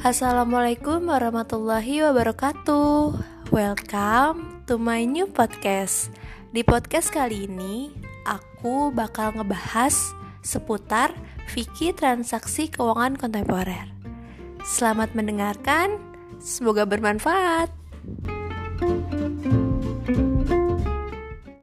Assalamualaikum warahmatullahi wabarakatuh. Welcome to my new podcast. Di podcast kali ini, aku bakal ngebahas seputar fikih transaksi keuangan kontemporer. Selamat mendengarkan, semoga bermanfaat.